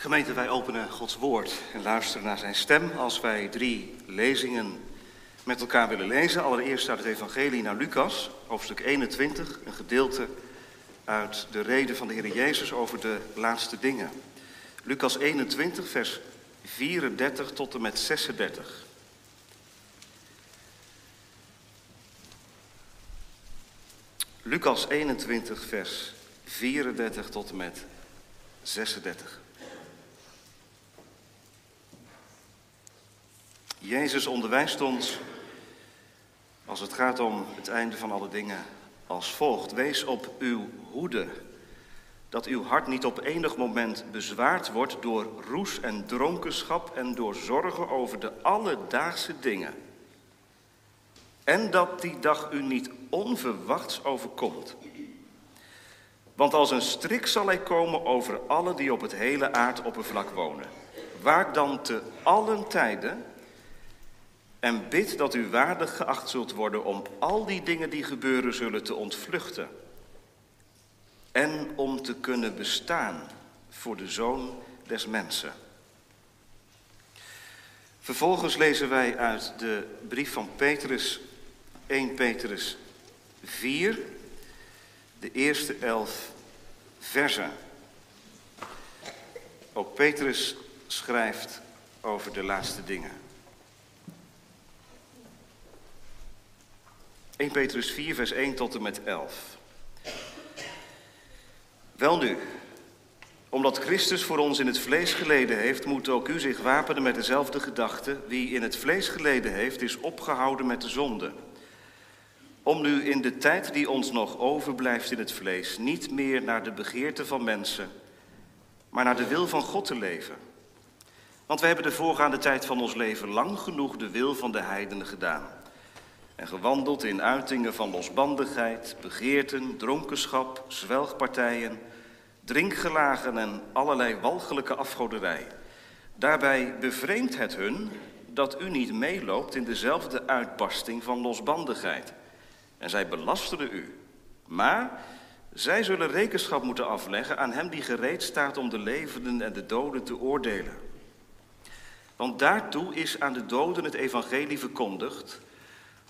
Gemeente, wij openen Gods woord en luisteren naar zijn stem als wij drie lezingen met elkaar willen lezen. Allereerst uit het Evangelie naar Lucas, hoofdstuk 21, een gedeelte uit de reden van de Heer Jezus over de laatste dingen. Lucas 21, vers 34 tot en met 36. Lucas 21, vers 34 tot en met 36. Jezus onderwijst ons als het gaat om het einde van alle dingen als volgt. Wees op uw hoede, dat uw hart niet op enig moment bezwaard wordt door roes en dronkenschap en door zorgen over de alledaagse dingen. En dat die dag u niet onverwachts overkomt. Want als een strik zal hij komen over alle die op het hele aardoppervlak wonen. Waar dan te allen tijden en bid dat u waardig geacht zult worden om al die dingen die gebeuren zullen te ontvluchten. En om te kunnen bestaan voor de zoon des mensen. Vervolgens lezen wij uit de brief van Petrus, 1 Petrus 4, de eerste elf versen. Ook Petrus schrijft over de laatste dingen. 1 Petrus 4, vers 1 tot en met 11. Wel nu, omdat Christus voor ons in het vlees geleden heeft, moet ook u zich wapenen met dezelfde gedachte. Wie in het vlees geleden heeft, is opgehouden met de zonde. Om nu in de tijd die ons nog overblijft in het vlees, niet meer naar de begeerte van mensen, maar naar de wil van God te leven. Want we hebben de voorgaande tijd van ons leven lang genoeg de wil van de heidenen gedaan en gewandeld in uitingen van losbandigheid, begeerten, dronkenschap, zwelgpartijen, drinkgelagen en allerlei walgelijke afgoderij. Daarbij bevreemdt het hun dat u niet meeloopt in dezelfde uitbarsting van losbandigheid. En zij belasteren u. Maar zij zullen rekenschap moeten afleggen aan hem die gereed staat om de levenden en de doden te oordelen. Want daartoe is aan de doden het evangelie verkondigd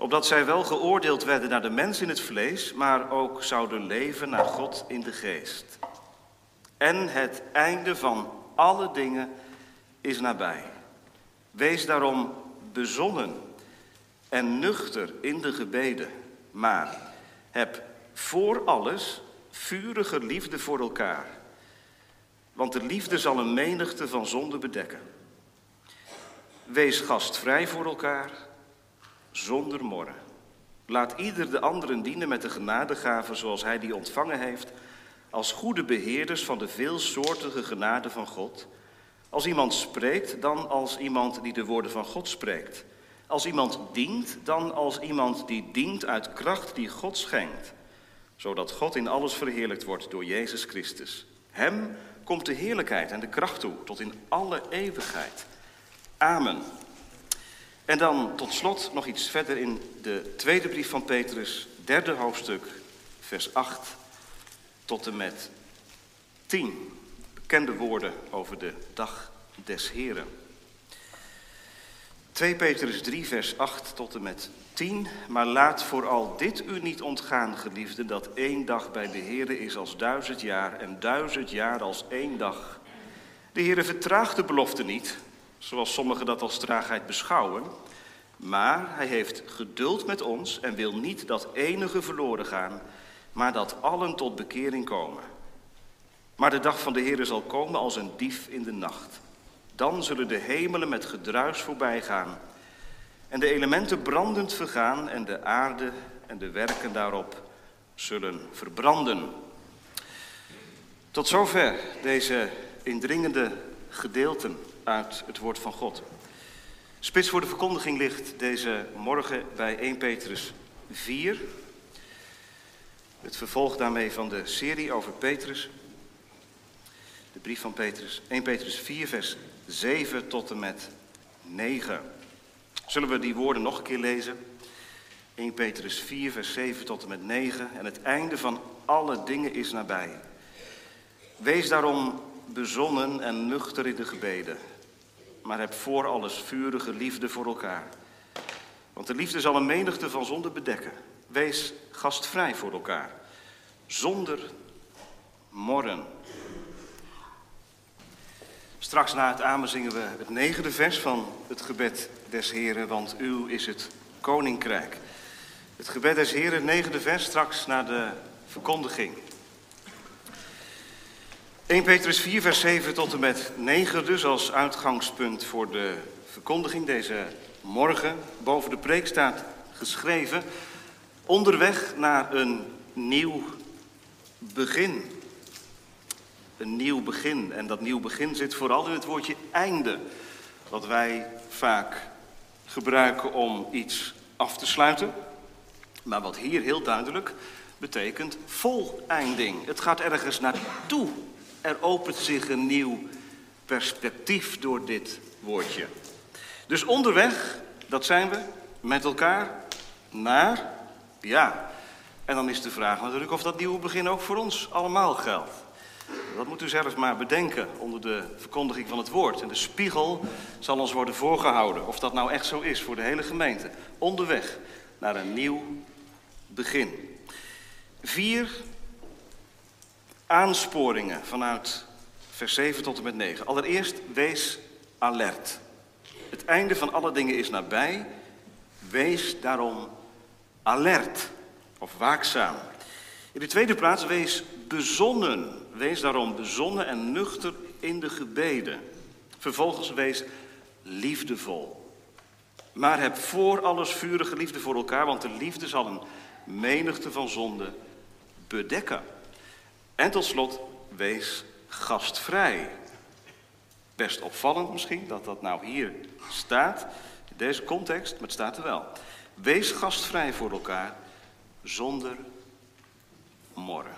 opdat zij wel geoordeeld werden naar de mens in het vlees, maar ook zouden leven naar God in de geest. En het einde van alle dingen is nabij. Wees daarom bezonnen en nuchter in de gebeden, maar heb voor alles vurige liefde voor elkaar. Want de liefde zal een menigte van zonden bedekken. Wees gastvrij voor elkaar zonder morren. Laat ieder de anderen dienen met de genadegaven zoals hij die ontvangen heeft, als goede beheerders van de veelsoortige genade van God. Als iemand spreekt, dan als iemand die de woorden van God spreekt. Als iemand dient, dan als iemand die dient uit kracht die God schenkt, zodat God in alles verheerlijkt wordt door Jezus Christus. Hem komt de heerlijkheid en de kracht toe tot in alle eeuwigheid. Amen. En dan tot slot nog iets verder in de tweede brief van Petrus, derde hoofdstuk, vers 8 tot en met 10. Bekende woorden over de dag des Heren. 2 Petrus 3, vers 8 tot en met 10. Maar laat vooral dit u niet ontgaan, geliefde, dat één dag bij de Heren is als duizend jaar en duizend jaar als één dag. De Heere vertraagt de belofte niet, zoals sommigen dat als traagheid beschouwen. Maar hij heeft geduld met ons en wil niet dat enige verloren gaan, maar dat allen tot bekering komen. Maar de dag van de Heer zal komen als een dief in de nacht. Dan zullen de hemelen met gedruis voorbij gaan en de elementen brandend vergaan en de aarde en de werken daarop zullen verbranden. Tot zover deze indringende gedeelten uit het woord van God. Spits voor de verkondiging ligt deze morgen bij 1 Petrus 4. Het vervolg daarmee van de serie over Petrus. De brief van Petrus. 1 Petrus 4, vers 7 tot en met 9. Zullen we die woorden nog een keer lezen? 1 Petrus 4, vers 7 tot en met 9. En het einde van alle dingen is nabij. Wees daarom bezonnen en nuchter in de gebeden. Maar heb voor alles vurige liefde voor elkaar. Want de liefde zal een menigte van zonden bedekken. Wees gastvrij voor elkaar. Zonder morren. Straks na het amen zingen we het negende vers van het gebed des Heren, want uw is het koninkrijk. Het gebed des Heren, negende vers, straks na de verkondiging. 1 Petrus 4, vers 7 tot en met 9 dus als uitgangspunt voor de verkondiging deze morgen. Boven de preek staat geschreven, onderweg naar een nieuw begin. Een nieuw begin. En dat nieuw begin zit vooral in het woordje einde. Wat wij vaak gebruiken om iets af te sluiten. Maar wat hier heel duidelijk betekent voleinding. Het gaat ergens naartoe. Er opent zich een nieuw perspectief door dit woordje. Dus onderweg, dat zijn we, met elkaar, naar, ja. En dan is de vraag natuurlijk of dat nieuwe begin ook voor ons allemaal geldt. Dat moet u zelf maar bedenken onder de verkondiging van het woord. En de spiegel zal ons worden voorgehouden of dat nou echt zo is voor de hele gemeente. Onderweg naar een nieuw begin. Vier aansporingen vanuit vers 7 tot en met 9. Allereerst, wees alert. Het einde van alle dingen is nabij. Wees daarom alert of waakzaam. In de tweede plaats, wees bezonnen. Wees daarom bezonnen en nuchter in de gebeden. Vervolgens wees liefdevol. Maar heb voor alles vurige liefde voor elkaar, want de liefde zal een menigte van zonden bedekken. En tot slot, wees gastvrij. Best opvallend misschien dat dat nou hier staat, in deze context, maar het staat er wel. Wees gastvrij voor elkaar, zonder morren.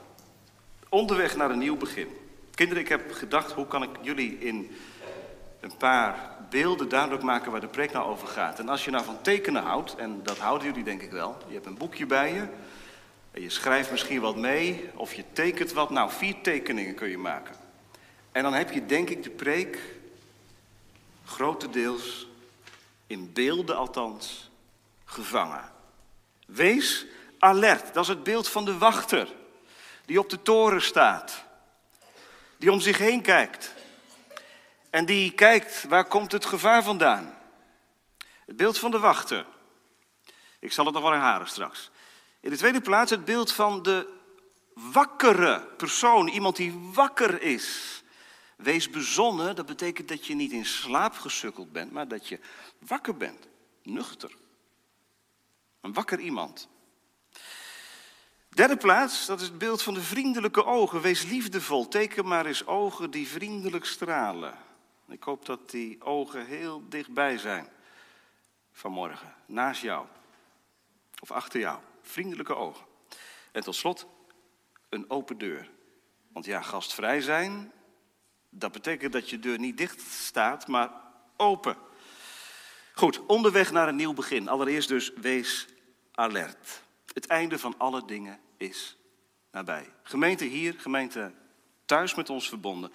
Onderweg naar een nieuw begin. Kinderen, ik heb gedacht, hoe kan ik jullie in een paar beelden duidelijk maken waar de preek nou over gaat. En als je nou van tekenen houdt, en dat houden jullie denk ik wel. Je hebt een boekje bij je. En je schrijft misschien wat mee, of je tekent wat. Nou, vier tekeningen kun je maken. En dan heb je denk ik de preek grotendeels, in beelden althans, gevangen. Wees alert, dat is het beeld van de wachter die op de toren staat, die om zich heen kijkt en die kijkt waar komt het gevaar vandaan. Het beeld van de wachter. Ik zal het nog wel herhalen straks. In de tweede plaats het beeld van de wakkere persoon, iemand die wakker is. Wees bezonnen, dat betekent dat je niet in slaap gesukkeld bent, maar dat je wakker bent, nuchter. Een wakker iemand. Derde plaats, dat is het beeld van de vriendelijke ogen. Wees liefdevol, teken maar eens ogen die vriendelijk stralen. Ik hoop dat die ogen heel dichtbij zijn vanmorgen, naast jou of achter jou. Vriendelijke ogen. En tot slot, een open deur. Want ja, gastvrij zijn, dat betekent dat je deur niet dicht staat, maar open. Goed, onderweg naar een nieuw begin. Allereerst dus, wees alert. Het einde van alle dingen is nabij. Gemeente hier, gemeente thuis met ons verbonden.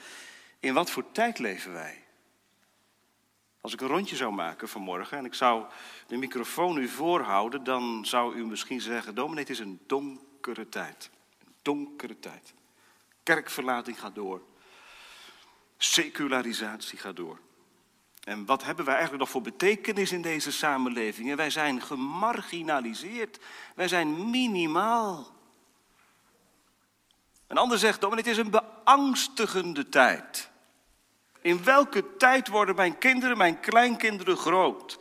In wat voor tijd leven wij? Als ik een rondje zou maken vanmorgen en ik zou de microfoon u voorhouden, dan zou u misschien zeggen: Dominee, het is een donkere tijd. Een donkere tijd. Kerkverlating gaat door. Secularisatie gaat door. En wat hebben wij eigenlijk nog voor betekenis in deze samenleving? wij zijn gemarginaliseerd. Wij zijn minimaal. Een ander zegt, het is een beangstigende tijd. In welke tijd worden mijn kinderen, mijn kleinkinderen groot?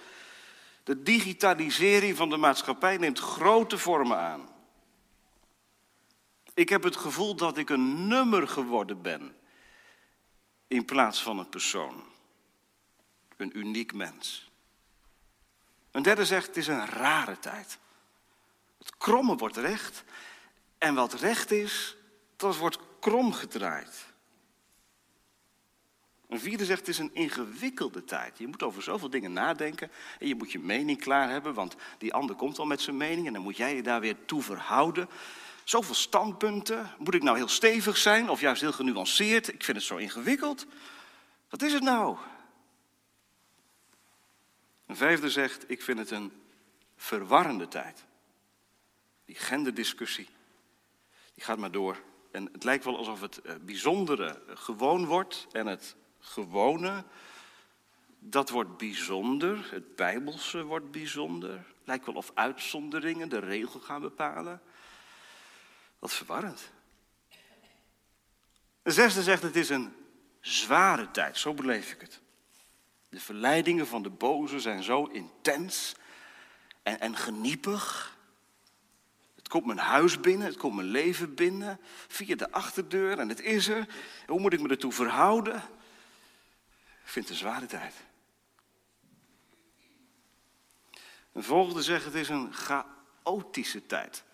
De digitalisering van de maatschappij neemt grote vormen aan. Ik heb het gevoel dat ik een nummer geworden ben in plaats van een persoon. Een uniek mens. Een derde zegt, het is een rare tijd. Het kromme wordt recht en wat recht is, dat wordt krom gedraaid. Een vierde zegt, het is een ingewikkelde tijd. Je moet over zoveel dingen nadenken en je moet je mening klaar hebben, want die ander komt al met zijn mening en dan moet jij je daar weer toe verhouden. Zoveel standpunten. Moet ik nou heel stevig zijn of juist heel genuanceerd? Ik vind het zo ingewikkeld. Wat is het nou? Een vijfde zegt, ik vind het een verwarrende tijd. Die genderdiscussie, die gaat maar door. En het lijkt wel alsof het eh, bijzondere gewoon wordt en het gewone, dat wordt bijzonder. Het bijbelse wordt bijzonder. Lijkt wel of uitzonderingen de regel gaan bepalen. Wat verwarrend. De zesde zegt het is een zware tijd, zo beleef ik het. De verleidingen van de boze zijn zo intens en, en geniepig. Het komt mijn huis binnen, het komt mijn leven binnen, via de achterdeur en het is er. Hoe moet ik me ertoe verhouden? Ik vind het een zware tijd. Een volgende zegt het is een chaotische tijd.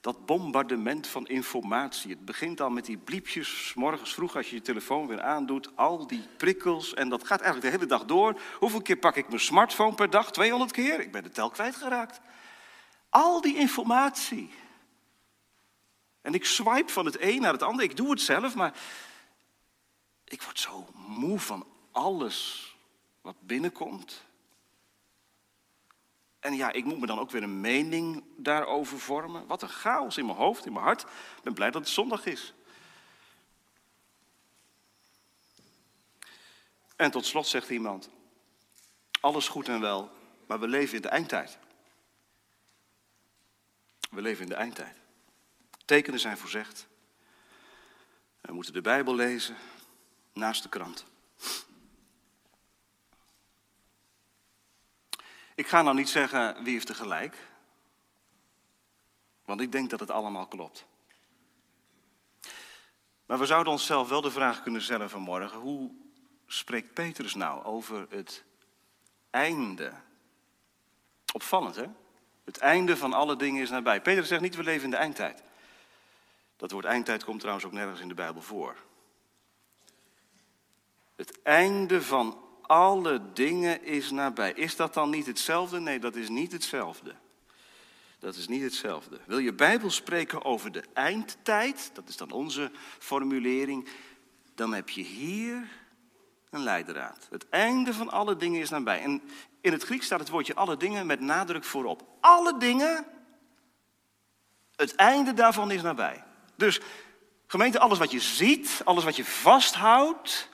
Dat bombardement van informatie. Het begint al met die bliepjes, morgens vroeg als je je telefoon weer aandoet. Al die prikkels en dat gaat eigenlijk de hele dag door. Hoeveel keer pak ik mijn smartphone per dag? 200 keer? Ik ben de tel kwijtgeraakt. Al die informatie. En ik swipe van het een naar het ander. Ik doe het zelf, maar ik word zo moe van alles wat binnenkomt. En ja, ik moet me dan ook weer een mening daarover vormen. Wat een chaos in mijn hoofd, in mijn hart. Ik ben blij dat het zondag is. En tot slot zegt iemand: alles goed en wel, maar we leven in de eindtijd. We leven in de eindtijd. Tekenen zijn voorzegd. We moeten de Bijbel lezen naast de krant. Ik ga nou niet zeggen wie heeft er gelijk. Want ik denk dat het allemaal klopt. Maar we zouden onszelf wel de vraag kunnen stellen vanmorgen: hoe spreekt Petrus nou over het einde? Opvallend, hè? Het einde van alle dingen is nabij. Petrus zegt niet: we leven in de eindtijd. Dat woord eindtijd komt trouwens ook nergens in de Bijbel voor. Het einde van alle dingen is nabij. Is dat dan niet hetzelfde? Nee, dat is niet hetzelfde. Dat is niet hetzelfde. Wil je Bijbel spreken over de eindtijd, dat is dan onze formulering, dan heb je hier een leidraad. Het einde van alle dingen is nabij. En in het Grieks staat het woordje alle dingen met nadruk voorop. Alle dingen, het einde daarvan is nabij. Dus gemeente, alles wat je ziet, alles wat je vasthoudt,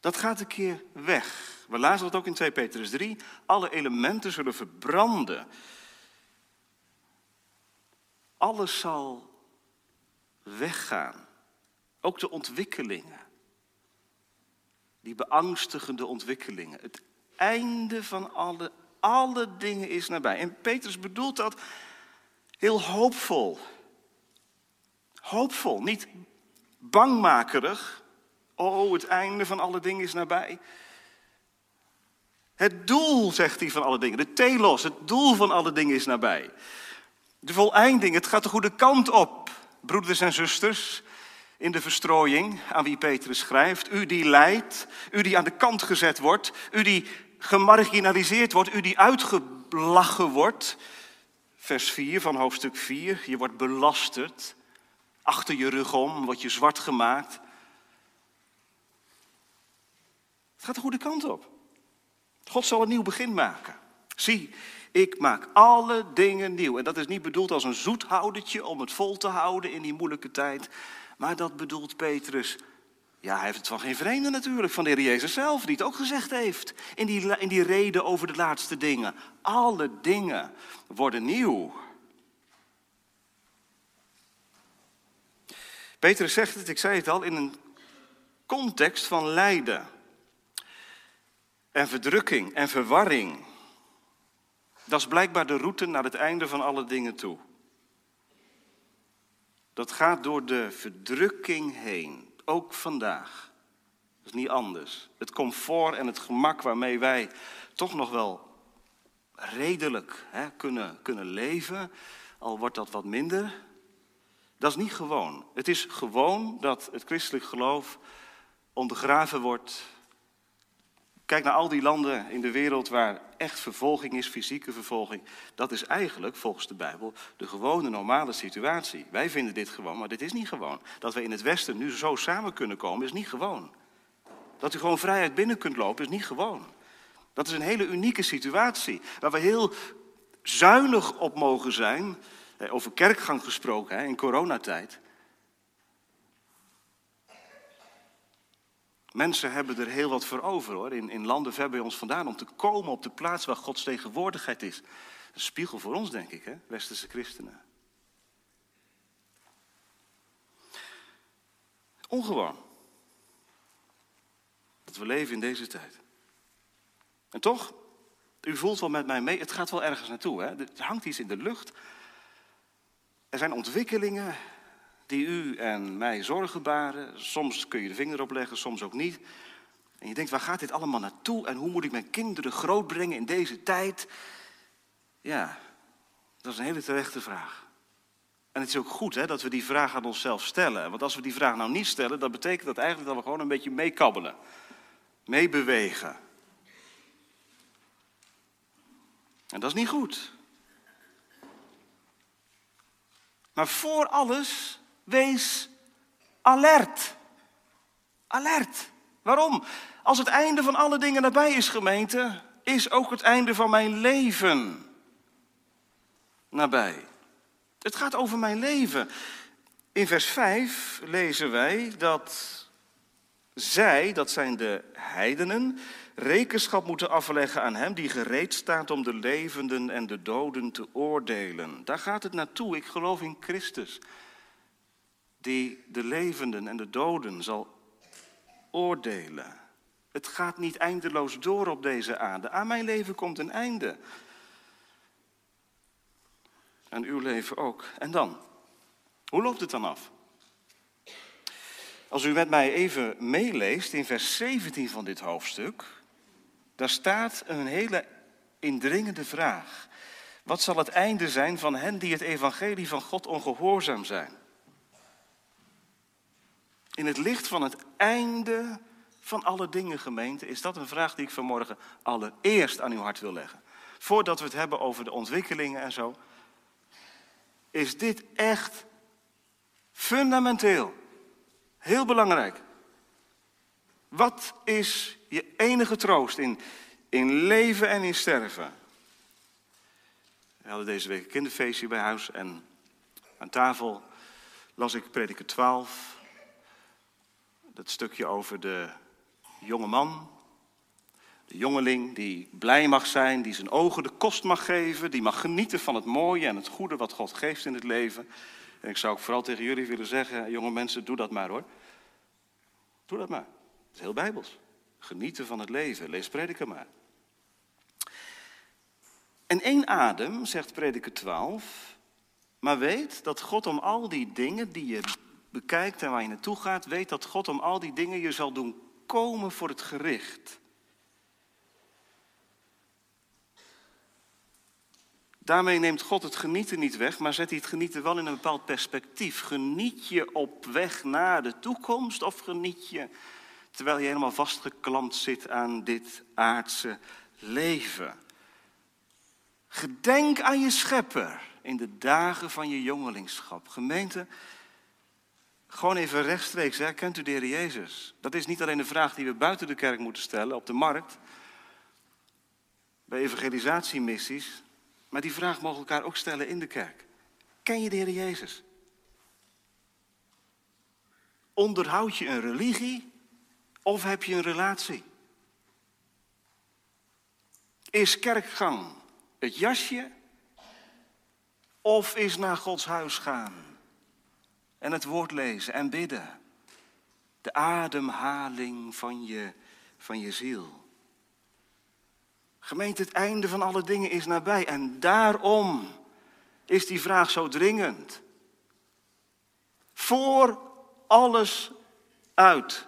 dat gaat een keer weg. We lazen dat ook in 2 Petrus 3. Alle elementen zullen verbranden. Alles zal weggaan. Ook de ontwikkelingen. Die beangstigende ontwikkelingen. Het einde van alle, alle dingen is nabij. En Petrus bedoelt dat heel hoopvol. Hoopvol, niet bangmakerig, Oh, het einde van alle dingen is nabij. Het doel, zegt hij van alle dingen, de telos, het doel van alle dingen is nabij. De voleinding, het gaat de goede kant op, broeders en zusters, in de verstrooiing aan wie Petrus schrijft. U die lijdt, u die aan de kant gezet wordt, u die gemarginaliseerd wordt, u die uitgelachen wordt. Vers 4 van hoofdstuk 4, je wordt belasterd, achter je rug om word je zwart gemaakt. Gaat de goede kant op. God zal een nieuw begin maken. Zie, ik maak alle dingen nieuw. En dat is niet bedoeld als een zoethoudertje om het vol te houden in die moeilijke tijd. Maar dat bedoelt Petrus. Ja, hij heeft het van geen vreemde natuurlijk, van de Heer Jezus zelf, die het ook gezegd heeft. In die, in die reden over de laatste dingen. Alle dingen worden nieuw. Petrus zegt het, ik zei het al, in een context van lijden en verdrukking en verwarring. Dat is blijkbaar de route naar het einde van alle dingen toe. Dat gaat door de verdrukking heen, ook vandaag. Dat is niet anders. Het comfort en het gemak waarmee wij toch nog wel redelijk hè, kunnen, kunnen leven, al wordt dat wat minder, dat is niet gewoon. Het is gewoon dat het christelijk geloof ondergraven wordt Kijk naar al die landen in de wereld waar echt vervolging is, fysieke vervolging. Dat is eigenlijk, volgens de Bijbel, de gewone normale situatie. Wij vinden dit gewoon, maar dit is niet gewoon. Dat we in het Westen nu zo samen kunnen komen, is niet gewoon. Dat u gewoon vrijheid binnen kunt lopen, is niet gewoon. Dat is een hele unieke situatie, waar we heel zuinig op mogen zijn. Eh, over kerkgang gesproken, in coronatijd. Mensen hebben er heel wat voor over hoor, in, in landen ver bij ons vandaan, om te komen op de plaats waar Gods tegenwoordigheid is. Een spiegel voor ons, denk ik, hè, westerse christenen. Ongewoon. Dat we leven in deze tijd. En toch, u voelt wel met mij mee, het gaat wel ergens naartoe. Hè? Er hangt iets in de lucht. Er zijn ontwikkelingen die u en mij zorgen baren. Soms kun je de vinger opleggen, soms ook niet. En je denkt, waar gaat dit allemaal naartoe en hoe moet ik mijn kinderen grootbrengen in deze tijd? Ja, dat is een hele terechte vraag. En het is ook goed hè, dat we die vraag aan onszelf stellen. Want als we die vraag nou niet stellen, dan betekent dat eigenlijk dat we gewoon een beetje meekabbelen. Meebewegen. En dat is niet goed. Maar voor alles Wees alert. Alert. Waarom? Als het einde van alle dingen nabij is, gemeente, is ook het einde van mijn leven nabij. Het gaat over mijn leven. In vers 5 lezen wij dat zij, dat zijn de heidenen, rekenschap moeten afleggen aan hem die gereed staat om de levenden en de doden te oordelen. Daar gaat het naartoe. Ik geloof in Christus die de levenden en de doden zal oordelen. Het gaat niet eindeloos door op deze aarde. Aan mijn leven komt een einde. En uw leven ook. En dan? Hoe loopt het dan af? Als u met mij even meeleest in vers 17 van dit hoofdstuk, daar staat een hele indringende vraag. Wat zal het einde zijn van hen die het evangelie van God ongehoorzaam zijn? In het licht van het einde van alle dingen, gemeente, is dat een vraag die ik vanmorgen allereerst aan uw hart wil leggen. Voordat we het hebben over de ontwikkelingen en zo. Is dit echt fundamenteel? Heel belangrijk. Wat is je enige troost in, in leven en in sterven? We hadden deze week een kinderfeestje bij huis en aan tafel las ik prediker 12 dat stukje over de jonge man, de jongeling die blij mag zijn, die zijn ogen de kost mag geven, die mag genieten van het mooie en het goede wat God geeft in het leven. En ik zou ook vooral tegen jullie willen zeggen, jonge mensen, doe dat maar hoor. Doe dat maar. Het is heel bijbels. Genieten van het leven. Lees prediker maar. En één adem, zegt prediker 12, maar weet dat God om al die dingen die je bekijkt en waar je naartoe gaat, weet dat God om al die dingen je zal doen komen voor het gericht. Daarmee neemt God het genieten niet weg, maar zet hij het genieten wel in een bepaald perspectief. Geniet je op weg naar de toekomst of geniet je terwijl je helemaal vastgeklampt zit aan dit aardse leven? Gedenk aan je schepper in de dagen van je jongelingschap. Gemeente, gewoon even rechtstreeks, hè? kent u de Heer Jezus? Dat is niet alleen een vraag die we buiten de kerk moeten stellen, op de markt, bij evangelisatiemissies, maar die vraag mogen we elkaar ook stellen in de kerk. Ken je de Heer Jezus? Onderhoud je een religie of heb je een relatie? Is kerkgang het jasje of is naar Gods huis gaan? En het woord lezen en bidden. De ademhaling van je, van je ziel. Gemeente, het einde van alle dingen is nabij. En daarom is die vraag zo dringend. Voor alles uit.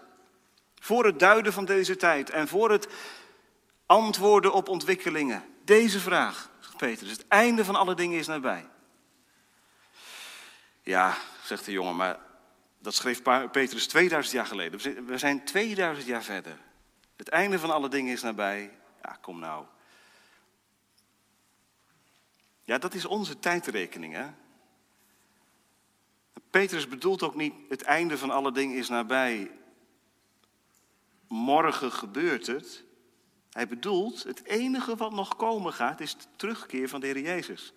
Voor het duiden van deze tijd en voor het antwoorden op ontwikkelingen. Deze vraag, Petrus, het einde van alle dingen is nabij. Ja, zegt de jongen, maar dat schreef Petrus 2000 jaar geleden. We zijn 2000 jaar verder. Het einde van alle dingen is nabij. Ja, kom nou. Ja, dat is onze tijdrekening, hè? Petrus bedoelt ook niet het einde van alle dingen is nabij. Morgen gebeurt het. Hij bedoelt het enige wat nog komen gaat is de terugkeer van de Heer Jezus.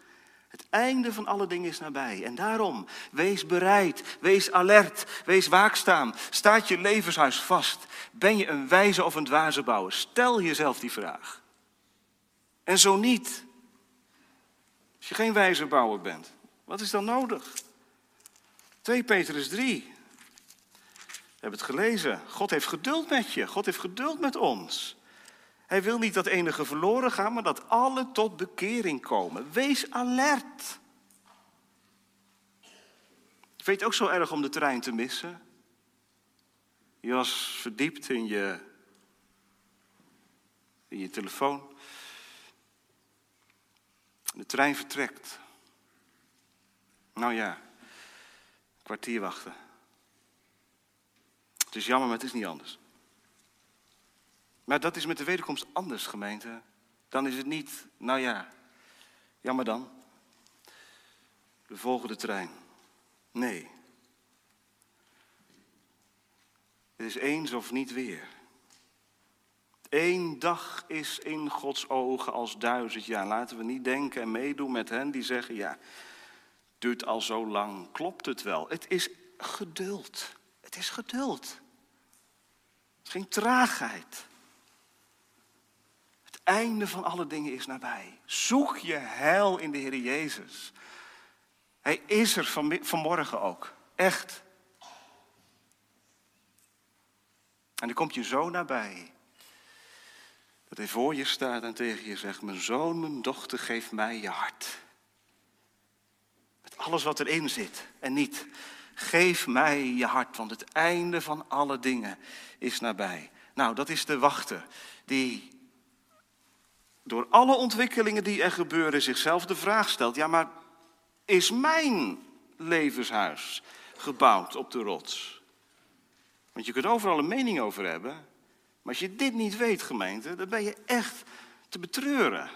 Het einde van alle dingen is nabij. En daarom, wees bereid, wees alert, wees waakzaam. Staat je levenshuis vast? Ben je een wijze of een dwaze bouwer? Stel jezelf die vraag. En zo niet. Als je geen wijze bouwer bent, wat is dan nodig? 2 Petrus 3. We hebben het gelezen. God heeft geduld met je. God heeft geduld met ons. Hij wil niet dat enige verloren gaan, maar dat alle tot bekering komen. Wees alert. Je het ook zo erg om de trein te missen? Je was verdiept in je, in je telefoon. De trein vertrekt. Nou ja, kwartier wachten. Het is jammer, maar het is niet anders. Maar dat is met de wederkomst anders, gemeente. Dan is het niet, nou ja, jammer dan. De volgende trein. Nee. Het is eens of niet weer. Eén dag is in Gods ogen als duizend jaar. Laten we niet denken en meedoen met hen die zeggen, ja, duurt al zo lang, klopt het wel? Het is geduld. Het is geduld. Het is geen traagheid einde van alle dingen is nabij. Zoek je heil in de Heer Jezus. Hij is er van, vanmorgen ook. Echt. En dan komt je zo nabij. Dat hij voor je staat en tegen je zegt: Mijn zoon, mijn dochter, geef mij je hart. Met alles wat erin zit en niet. Geef mij je hart, want het einde van alle dingen is nabij. Nou, dat is de wachter die door alle ontwikkelingen die er gebeuren zichzelf de vraag stelt: ja, maar is mijn levenshuis gebouwd op de rots? Want je kunt overal een mening over hebben, maar als je dit niet weet, gemeente, dan ben je echt te betreuren.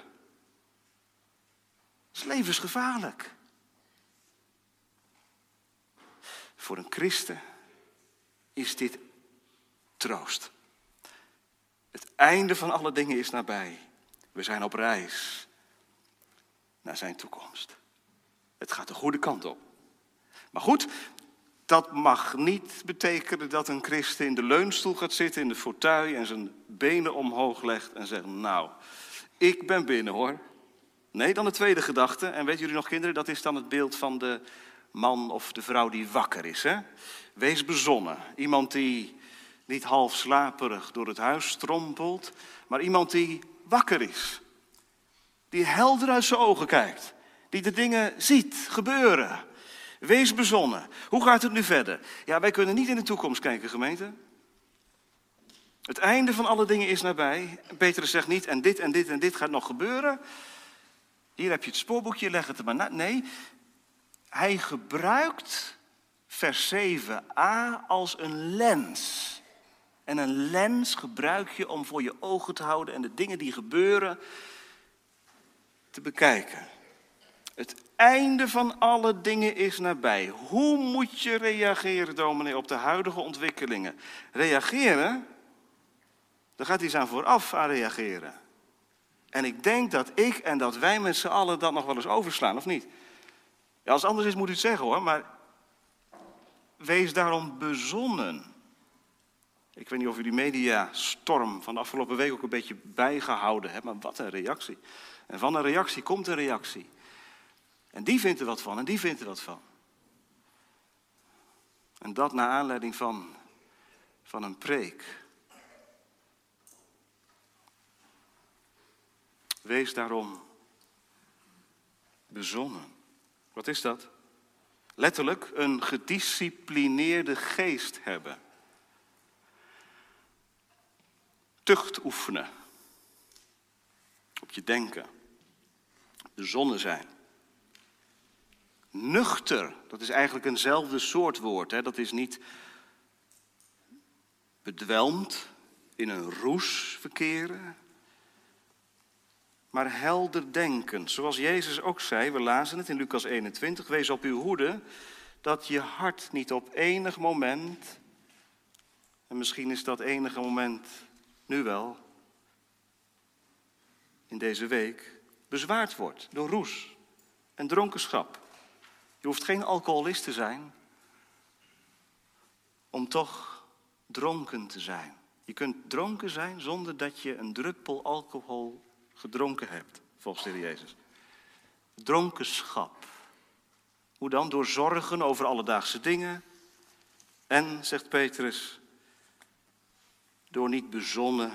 Het is levensgevaarlijk. Voor een christen is dit troost. Het einde van alle dingen is nabij. We zijn op reis naar zijn toekomst. Het gaat de goede kant op. Maar goed, dat mag niet betekenen dat een christen in de leunstoel gaat zitten, in de fauteuil en zijn benen omhoog legt en zegt, nou, ik ben binnen hoor. Nee, dan de tweede gedachte. En weten jullie nog kinderen, dat is dan het beeld van de man of de vrouw die wakker is. Hè? Wees bezonnen. Iemand die niet half slaperig door het huis strompelt, maar iemand die wakker is. Die helder uit zijn ogen kijkt. Die de dingen ziet gebeuren. Wees bezonnen. Hoe gaat het nu verder? Ja, wij kunnen niet in de toekomst kijken, gemeente. Het einde van alle dingen is nabij. Petrus zegt niet, en dit en dit en dit gaat nog gebeuren. Hier heb je het spoorboekje, leg het er maar na. Nee, hij gebruikt vers 7a als een lens. En een lens gebruik je om voor je ogen te houden en de dingen die gebeuren te bekijken. Het einde van alle dingen is nabij. Hoe moet je reageren, dominee, op de huidige ontwikkelingen? Reageren? Daar gaat iets aan vooraf aan reageren. En ik denk dat ik en dat wij met z'n allen dat nog wel eens overslaan, of niet? Ja, als het anders is, moet u het zeggen hoor, maar wees daarom bezonnen. Ik weet niet of u die mediastorm van de afgelopen week ook een beetje bijgehouden hebt, maar wat een reactie. En van een reactie komt een reactie. En die vindt er wat van en die vindt er wat van. En dat naar aanleiding van, van een preek. Wees daarom bezonnen. Wat is dat? Letterlijk een gedisciplineerde geest hebben. Tucht oefenen. Op je denken. De zonne zijn. Nuchter, dat is eigenlijk eenzelfde soort woord. Hè? Dat is niet bedwelmd, in een roes verkeren, maar helder denken. Zoals Jezus ook zei, we lazen het in Lucas 21, wees op uw hoede dat je hart niet op enig moment, en misschien is dat enige moment nu wel, in deze week, bezwaard wordt door roes en dronkenschap. Je hoeft geen alcoholist te zijn om toch dronken te zijn. Je kunt dronken zijn zonder dat je een druppel alcohol gedronken hebt, volgens de Heer Jezus. Dronkenschap. Hoe dan? Door zorgen over alledaagse dingen. En, zegt Petrus, door niet bezonnen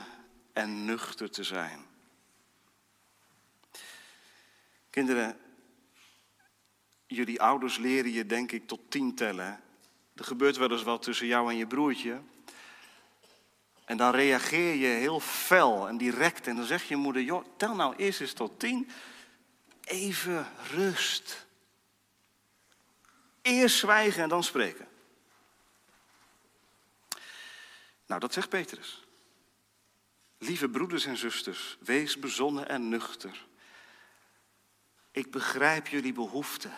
en nuchter te zijn. Kinderen, jullie ouders leren je denk ik tot tien tellen. Er gebeurt wel eens wat tussen jou en je broertje. En dan reageer je heel fel en direct. En dan zegt je moeder, joh, tel nou eerst eens tot tien. Even rust. Eerst zwijgen en dan spreken. Nou, dat zegt Petrus. Lieve broeders en zusters, wees bezonnen en nuchter. Ik begrijp jullie behoefte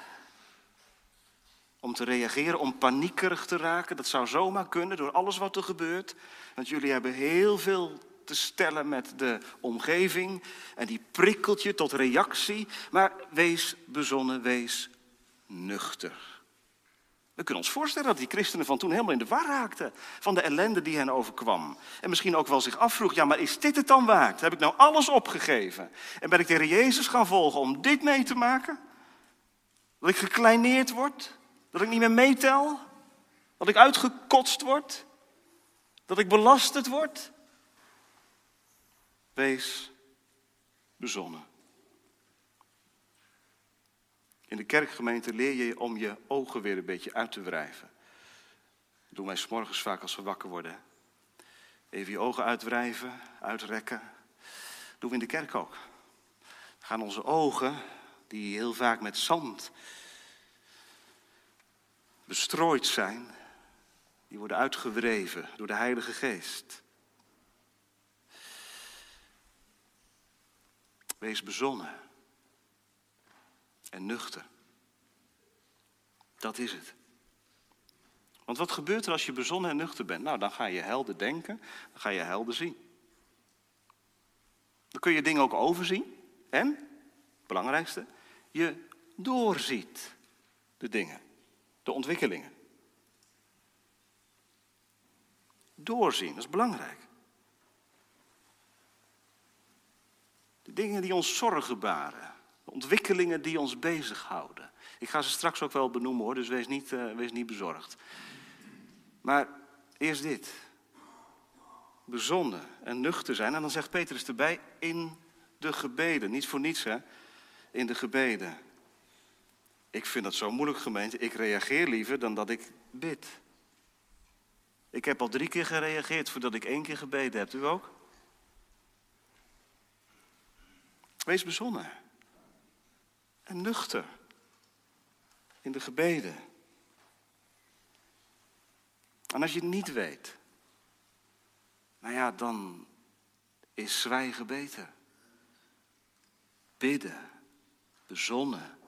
om te reageren, om paniekerig te raken. Dat zou zomaar kunnen door alles wat er gebeurt. Want jullie hebben heel veel te stellen met de omgeving en die prikkelt je tot reactie. Maar wees bezonnen, wees nuchter. We kunnen ons voorstellen dat die christenen van toen helemaal in de war raakten van de ellende die hen overkwam. En misschien ook wel zich afvroeg, ja maar is dit het dan waard? Heb ik nou alles opgegeven? En ben ik de Jezus gaan volgen om dit mee te maken? Dat ik gekleineerd word? Dat ik niet meer meetel? Dat ik uitgekotst word? Dat ik belasterd word? Wees bezonnen. In de kerkgemeente leer je om je ogen weer een beetje uit te wrijven. Dat doen wij s'morgens vaak als we wakker worden. Even je ogen uitwrijven, uitrekken. Dat doen we in de kerk ook. Gaan onze ogen, die heel vaak met zand bestrooid zijn, die worden uitgewreven door de Heilige Geest. Wees bezonnen en nuchter. Dat is het. Want wat gebeurt er als je bezonnen en nuchter bent? Nou, dan ga je helder denken, dan ga je helder zien. Dan kun je dingen ook overzien. En, het belangrijkste, je doorziet de dingen, de ontwikkelingen. Doorzien, dat is belangrijk. De dingen die ons zorgen baren, ontwikkelingen die ons bezighouden. Ik ga ze straks ook wel benoemen hoor, dus wees niet, uh, wees niet bezorgd. Maar eerst dit. Bezonnen en nuchter zijn. En dan zegt Petrus erbij, in de gebeden. Niet voor niets hè, in de gebeden. Ik vind dat zo moeilijk gemeente. Ik reageer liever dan dat ik bid. Ik heb al drie keer gereageerd voordat ik één keer gebeden heb. U ook? Wees bezonnen nuchter in de gebeden. En als je het niet weet, nou ja, dan is zwijgen beter. Bidden, bezonnen,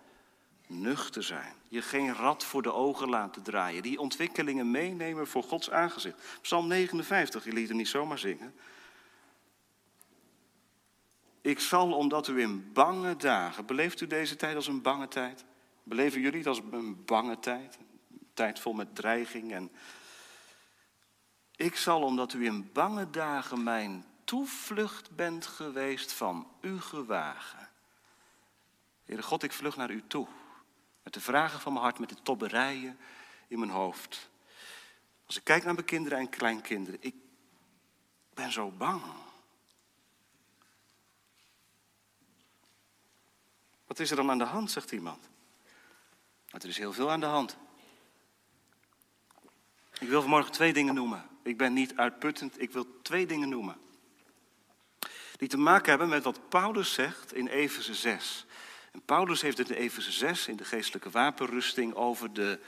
nuchter zijn. Je geen rad voor de ogen laten draaien. Die ontwikkelingen meenemen voor Gods aangezicht. Psalm 59, je liet hem niet zomaar zingen. Ik zal, omdat u in bange dagen, beleeft u deze tijd als een bange tijd? Beleven jullie het als een bange tijd? Een tijd vol met dreiging en... Ik zal, omdat u in bange dagen mijn toevlucht bent geweest van uw gewagen. Heere God, ik vlug naar u toe. Met de vragen van mijn hart, met de tobberijen in mijn hoofd. Als ik kijk naar mijn kinderen en kleinkinderen, ik ben zo bang. Wat is er dan aan de hand, zegt iemand. Maar er is heel veel aan de hand. Ik wil vanmorgen twee dingen noemen. Ik ben niet uitputtend, ik wil twee dingen noemen. Die te maken hebben met wat Paulus zegt in Efeze 6. En Paulus heeft het in Efeze 6, in de geestelijke wapenrusting, over de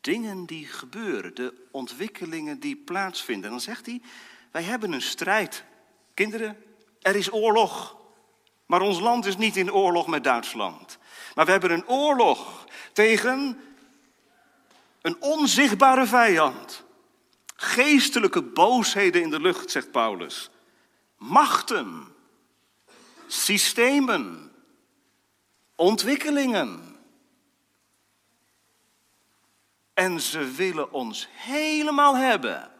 dingen die gebeuren, de ontwikkelingen die plaatsvinden. En dan zegt hij, wij hebben een strijd. Kinderen, er is oorlog. Maar ons land is niet in oorlog met Duitsland. Maar we hebben een oorlog tegen een onzichtbare vijand. Geestelijke boosheden in de lucht, zegt Paulus. Machten, systemen, ontwikkelingen. En ze willen ons helemaal hebben.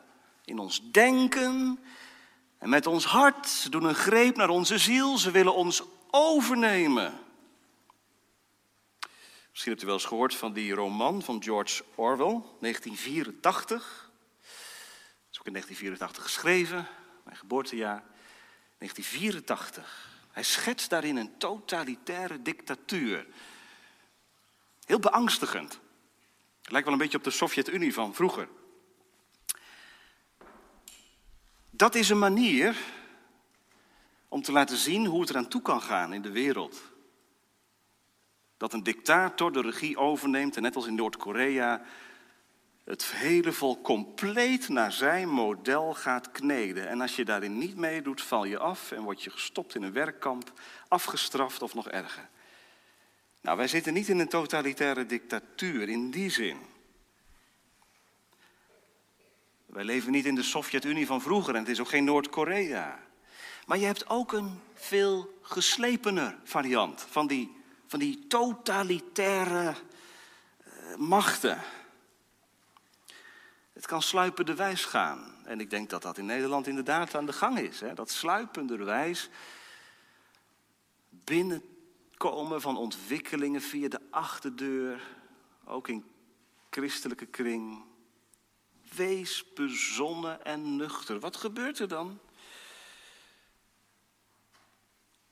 In ons denken met ons hart. Ze doen een greep naar onze ziel. Ze willen ons overnemen. Misschien hebt u wel eens gehoord van die roman van George Orwell, 1984. Dat is ook in 1984 geschreven, mijn geboortejaar. 1984. Hij schetst daarin een totalitaire dictatuur. Heel beangstigend. Het lijkt wel een beetje op de Sovjet-Unie van vroeger. Dat is een manier om te laten zien hoe het eraan toe kan gaan in de wereld. Dat een dictator de regie overneemt en net als in Noord-Korea het hele volk compleet naar zijn model gaat kneden. En als je daarin niet meedoet, val je af en word je gestopt in een werkkamp, afgestraft of nog erger. Nou, wij zitten niet in een totalitaire dictatuur in die zin. Wij leven niet in de Sovjet-Unie van vroeger en het is ook geen Noord-Korea. Maar je hebt ook een veel geslepener variant van die, van die totalitaire uh, machten. Het kan sluipenderwijs gaan. En ik denk dat dat in Nederland inderdaad aan de gang is. Hè? Dat sluipenderwijs binnenkomen van ontwikkelingen via de achterdeur, ook in christelijke kring. Wees bezonnen en nuchter. Wat gebeurt er dan?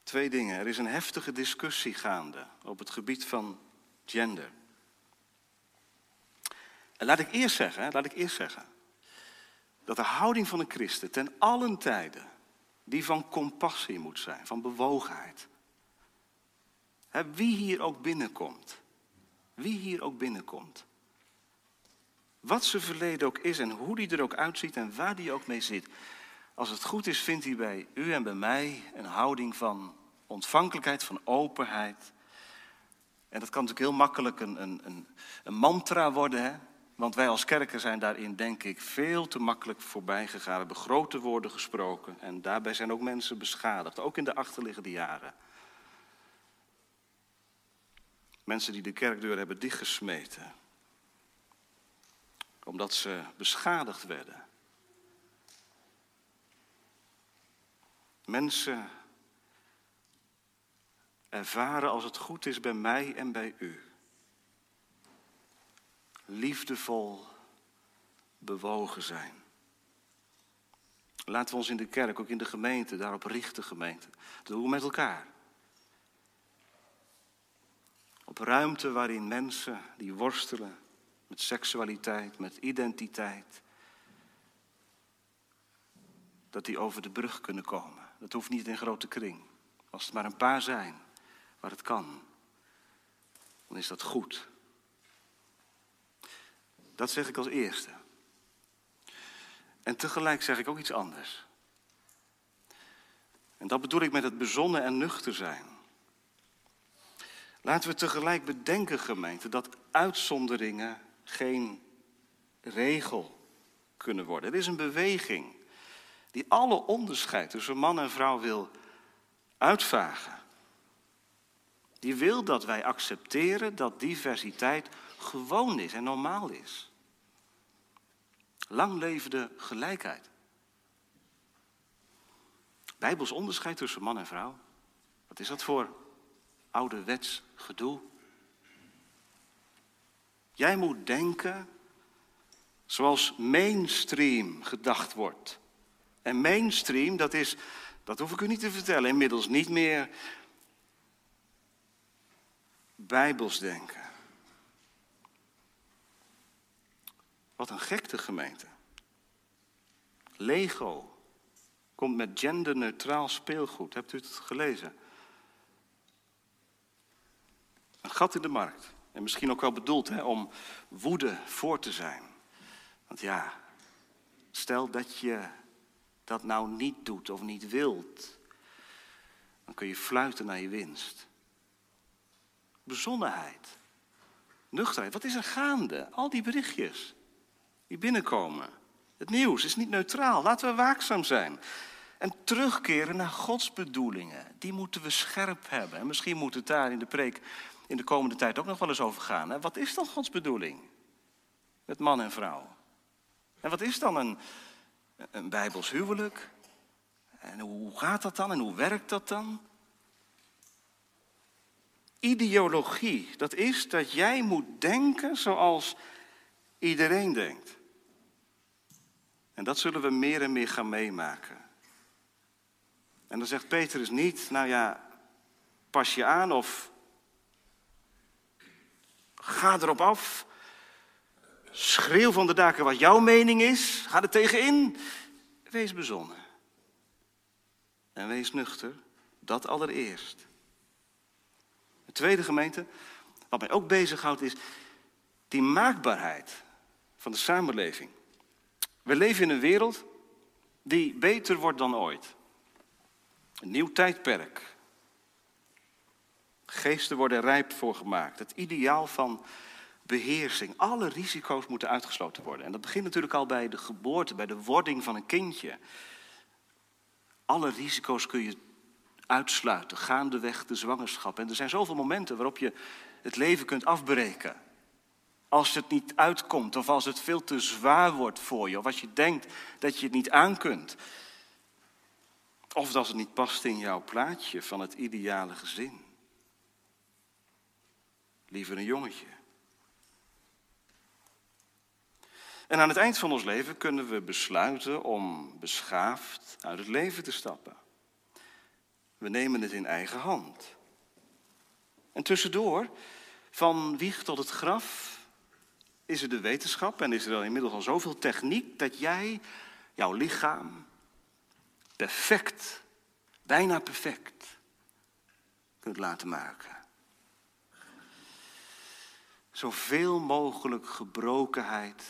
Twee dingen. Er is een heftige discussie gaande op het gebied van gender. En laat ik eerst zeggen, laat ik eerst zeggen, dat de houding van een christen ten allen tijden die van compassie moet zijn, van bewogenheid. wie hier ook binnenkomt, wie hier ook binnenkomt, wat zijn verleden ook is en hoe die er ook uitziet en waar die ook mee zit. Als het goed is, vindt hij bij u en bij mij een houding van ontvankelijkheid, van openheid. En dat kan natuurlijk heel makkelijk een, een, een, mantra worden. Hè? Want wij als kerken zijn daarin, denk ik, veel te makkelijk voorbij gegaan. We hebben grote woorden gesproken. En daarbij zijn ook mensen beschadigd, ook in de achterliggende jaren. Mensen die de kerkdeur hebben dichtgesmeten omdat ze beschadigd werden. Mensen ervaren als het goed is bij mij en bij u. Liefdevol bewogen zijn. Laten we ons in de kerk, ook in de gemeente, daarop richten, gemeente. Dat doen we met elkaar. Op ruimte waarin mensen die worstelen met seksualiteit, met identiteit. Dat die over de brug kunnen komen. Dat hoeft niet in grote kring. Als het maar een paar zijn waar het kan, dan is dat goed. Dat zeg ik als eerste. En tegelijk zeg ik ook iets anders. En dat bedoel ik met het bezonnen en nuchter zijn. Laten we tegelijk bedenken, gemeente, dat uitzonderingen geen regel kunnen worden. Er is een beweging die alle onderscheid tussen man en vrouw wil uitvagen. Die wil dat wij accepteren dat diversiteit gewoon is en normaal is. Lang levende gelijkheid. Bijbels onderscheid tussen man en vrouw. Wat is dat voor ouderwets gedoe? Jij moet denken zoals mainstream gedacht wordt. En mainstream, dat is, dat hoef ik u niet te vertellen, inmiddels niet meer bijbels denken. Wat een gekte gemeente. Lego komt met genderneutraal speelgoed. Hebt u het gelezen? Een gat in de markt. En misschien ook wel bedoeld hè, om woede voor te zijn. Want ja, stel dat je dat nou niet doet of niet wilt, dan kun je fluiten naar je winst. Bezonnenheid, nuchterheid, wat is er gaande? Al die berichtjes die binnenkomen. Het nieuws is niet neutraal. Laten we waakzaam zijn. En terugkeren naar Gods bedoelingen. Die moeten we scherp hebben. En misschien moet het daar in de preek in de komende tijd ook nog wel eens over gaan. Hè? Wat is dan Gods bedoeling? Met man en vrouw. En wat is dan een, een bijbels huwelijk? En hoe gaat dat dan en hoe werkt dat dan? Ideologie, dat is dat jij moet denken zoals iedereen denkt. En dat zullen we meer en meer gaan meemaken. En dan zegt Petrus niet, nou ja, pas je aan of ga erop af. Schreeuw van de daken wat jouw mening is. Ga er tegenin. Wees bezonnen. En wees nuchter. Dat allereerst. De tweede gemeente, wat mij ook bezighoudt, is die maakbaarheid van de samenleving. We leven in een wereld die beter wordt dan ooit. Een nieuw tijdperk. Geesten worden rijp voor gemaakt. Het ideaal van beheersing. Alle risico's moeten uitgesloten worden. En dat begint natuurlijk al bij de geboorte, bij de wording van een kindje. Alle risico's kun je uitsluiten, gaandeweg de zwangerschap. En er zijn zoveel momenten waarop je het leven kunt afbreken. Als het niet uitkomt, of als het veel te zwaar wordt voor je, of als je denkt dat je het niet aan kunt. Of als het niet past in jouw plaatje van het ideale gezin. Liever een jongetje. En aan het eind van ons leven kunnen we besluiten om beschaafd uit het leven te stappen. We nemen het in eigen hand. En tussendoor, van wieg tot het graf, is er de wetenschap en is er inmiddels al zoveel techniek dat jij jouw lichaam perfect, bijna perfect, kunt laten maken. Zoveel mogelijk gebrokenheid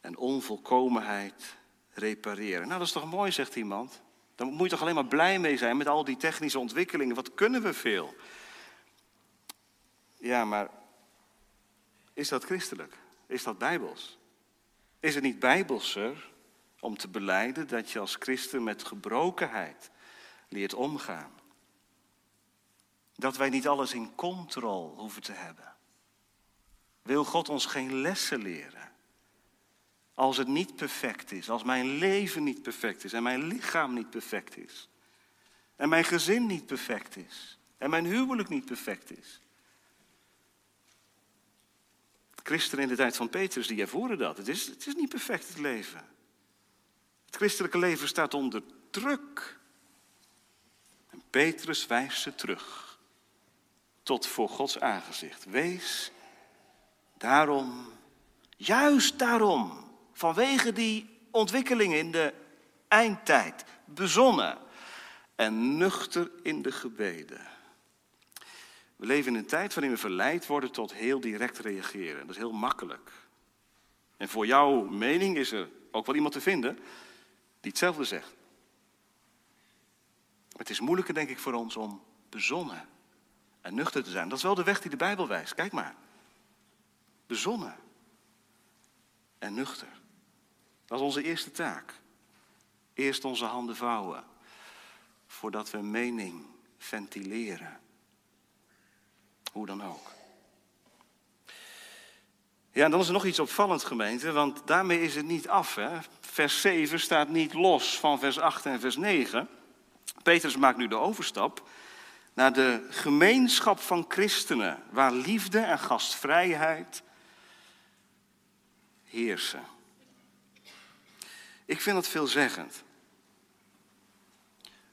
en onvolkomenheid repareren. Nou, dat is toch mooi, zegt iemand. Dan moet je toch alleen maar blij mee zijn met al die technische ontwikkelingen. Wat kunnen we veel? Ja, maar is dat christelijk? Is dat bijbels? Is het niet bijbelser om te beleiden dat je als christen met gebrokenheid leert omgaan? Dat wij niet alles in controle hoeven te hebben. Wil God ons geen lessen leren? Als het niet perfect is, als mijn leven niet perfect is en mijn lichaam niet perfect is. En mijn gezin niet perfect is. En mijn huwelijk niet perfect is. Christenen in de tijd van Petrus, die ervoeren dat. Het is, het is niet perfect, het leven. Het christelijke leven staat onder druk. En Petrus wijst ze terug. Tot voor Gods aangezicht. Wees daarom, juist daarom, vanwege die ontwikkelingen in de eindtijd, bezonnen en nuchter in de gebeden. We leven in een tijd waarin we verleid worden tot heel direct reageren. Dat is heel makkelijk. En voor jouw mening is er ook wel iemand te vinden die hetzelfde zegt. het is moeilijker, denk ik, voor ons om bezonnen en nuchter te zijn. Dat is wel de weg die de Bijbel wijst. Kijk maar. Bezonnen en nuchter. Dat is onze eerste taak. Eerst onze handen vouwen voordat we mening ventileren. Hoe dan ook. Ja, en dan is er nog iets opvallend, gemeente, want daarmee is het niet af. Hè? Vers 7 staat niet los van vers 8 en vers 9. Petrus maakt nu de overstap naar de gemeenschap van christenen, waar liefde en gastvrijheid heersen. Ik vind dat veelzeggend.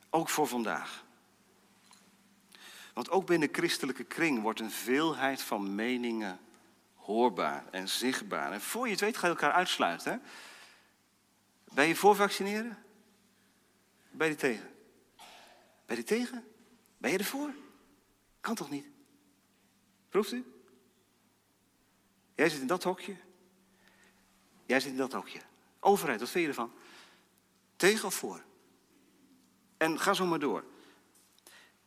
Ook voor vandaag. Want ook binnen christelijke kring wordt een veelheid van meningen hoorbaar en zichtbaar. En voor je het weet ga je elkaar uitsluiten. Hè? Ben je voor vaccineren? Ben je tegen? Ben je er tegen? Ben je ervoor? Kan toch niet? Proeft u? Jij zit in dat hokje. Jij zit in dat hokje. Overheid, wat vind je ervan? Tegen of voor? En ga zo maar door.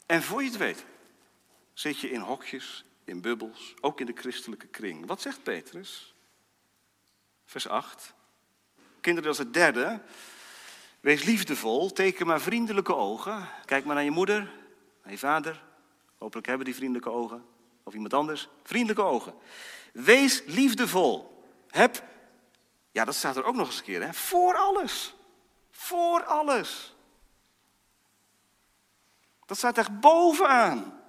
En voor je het weet, zit je in hokjes, in bubbels, ook in de christelijke kring. Wat zegt Petrus? Vers 8. Kinderen, dat is het derde. Wees liefdevol, teken maar vriendelijke ogen. Kijk maar naar je moeder, naar je vader. Hopelijk hebben die vriendelijke ogen. Of iemand anders. Vriendelijke ogen. Wees liefdevol. Heb, ja dat staat er ook nog eens een keer, hè? voor alles. Voor alles. Dat staat echt bovenaan.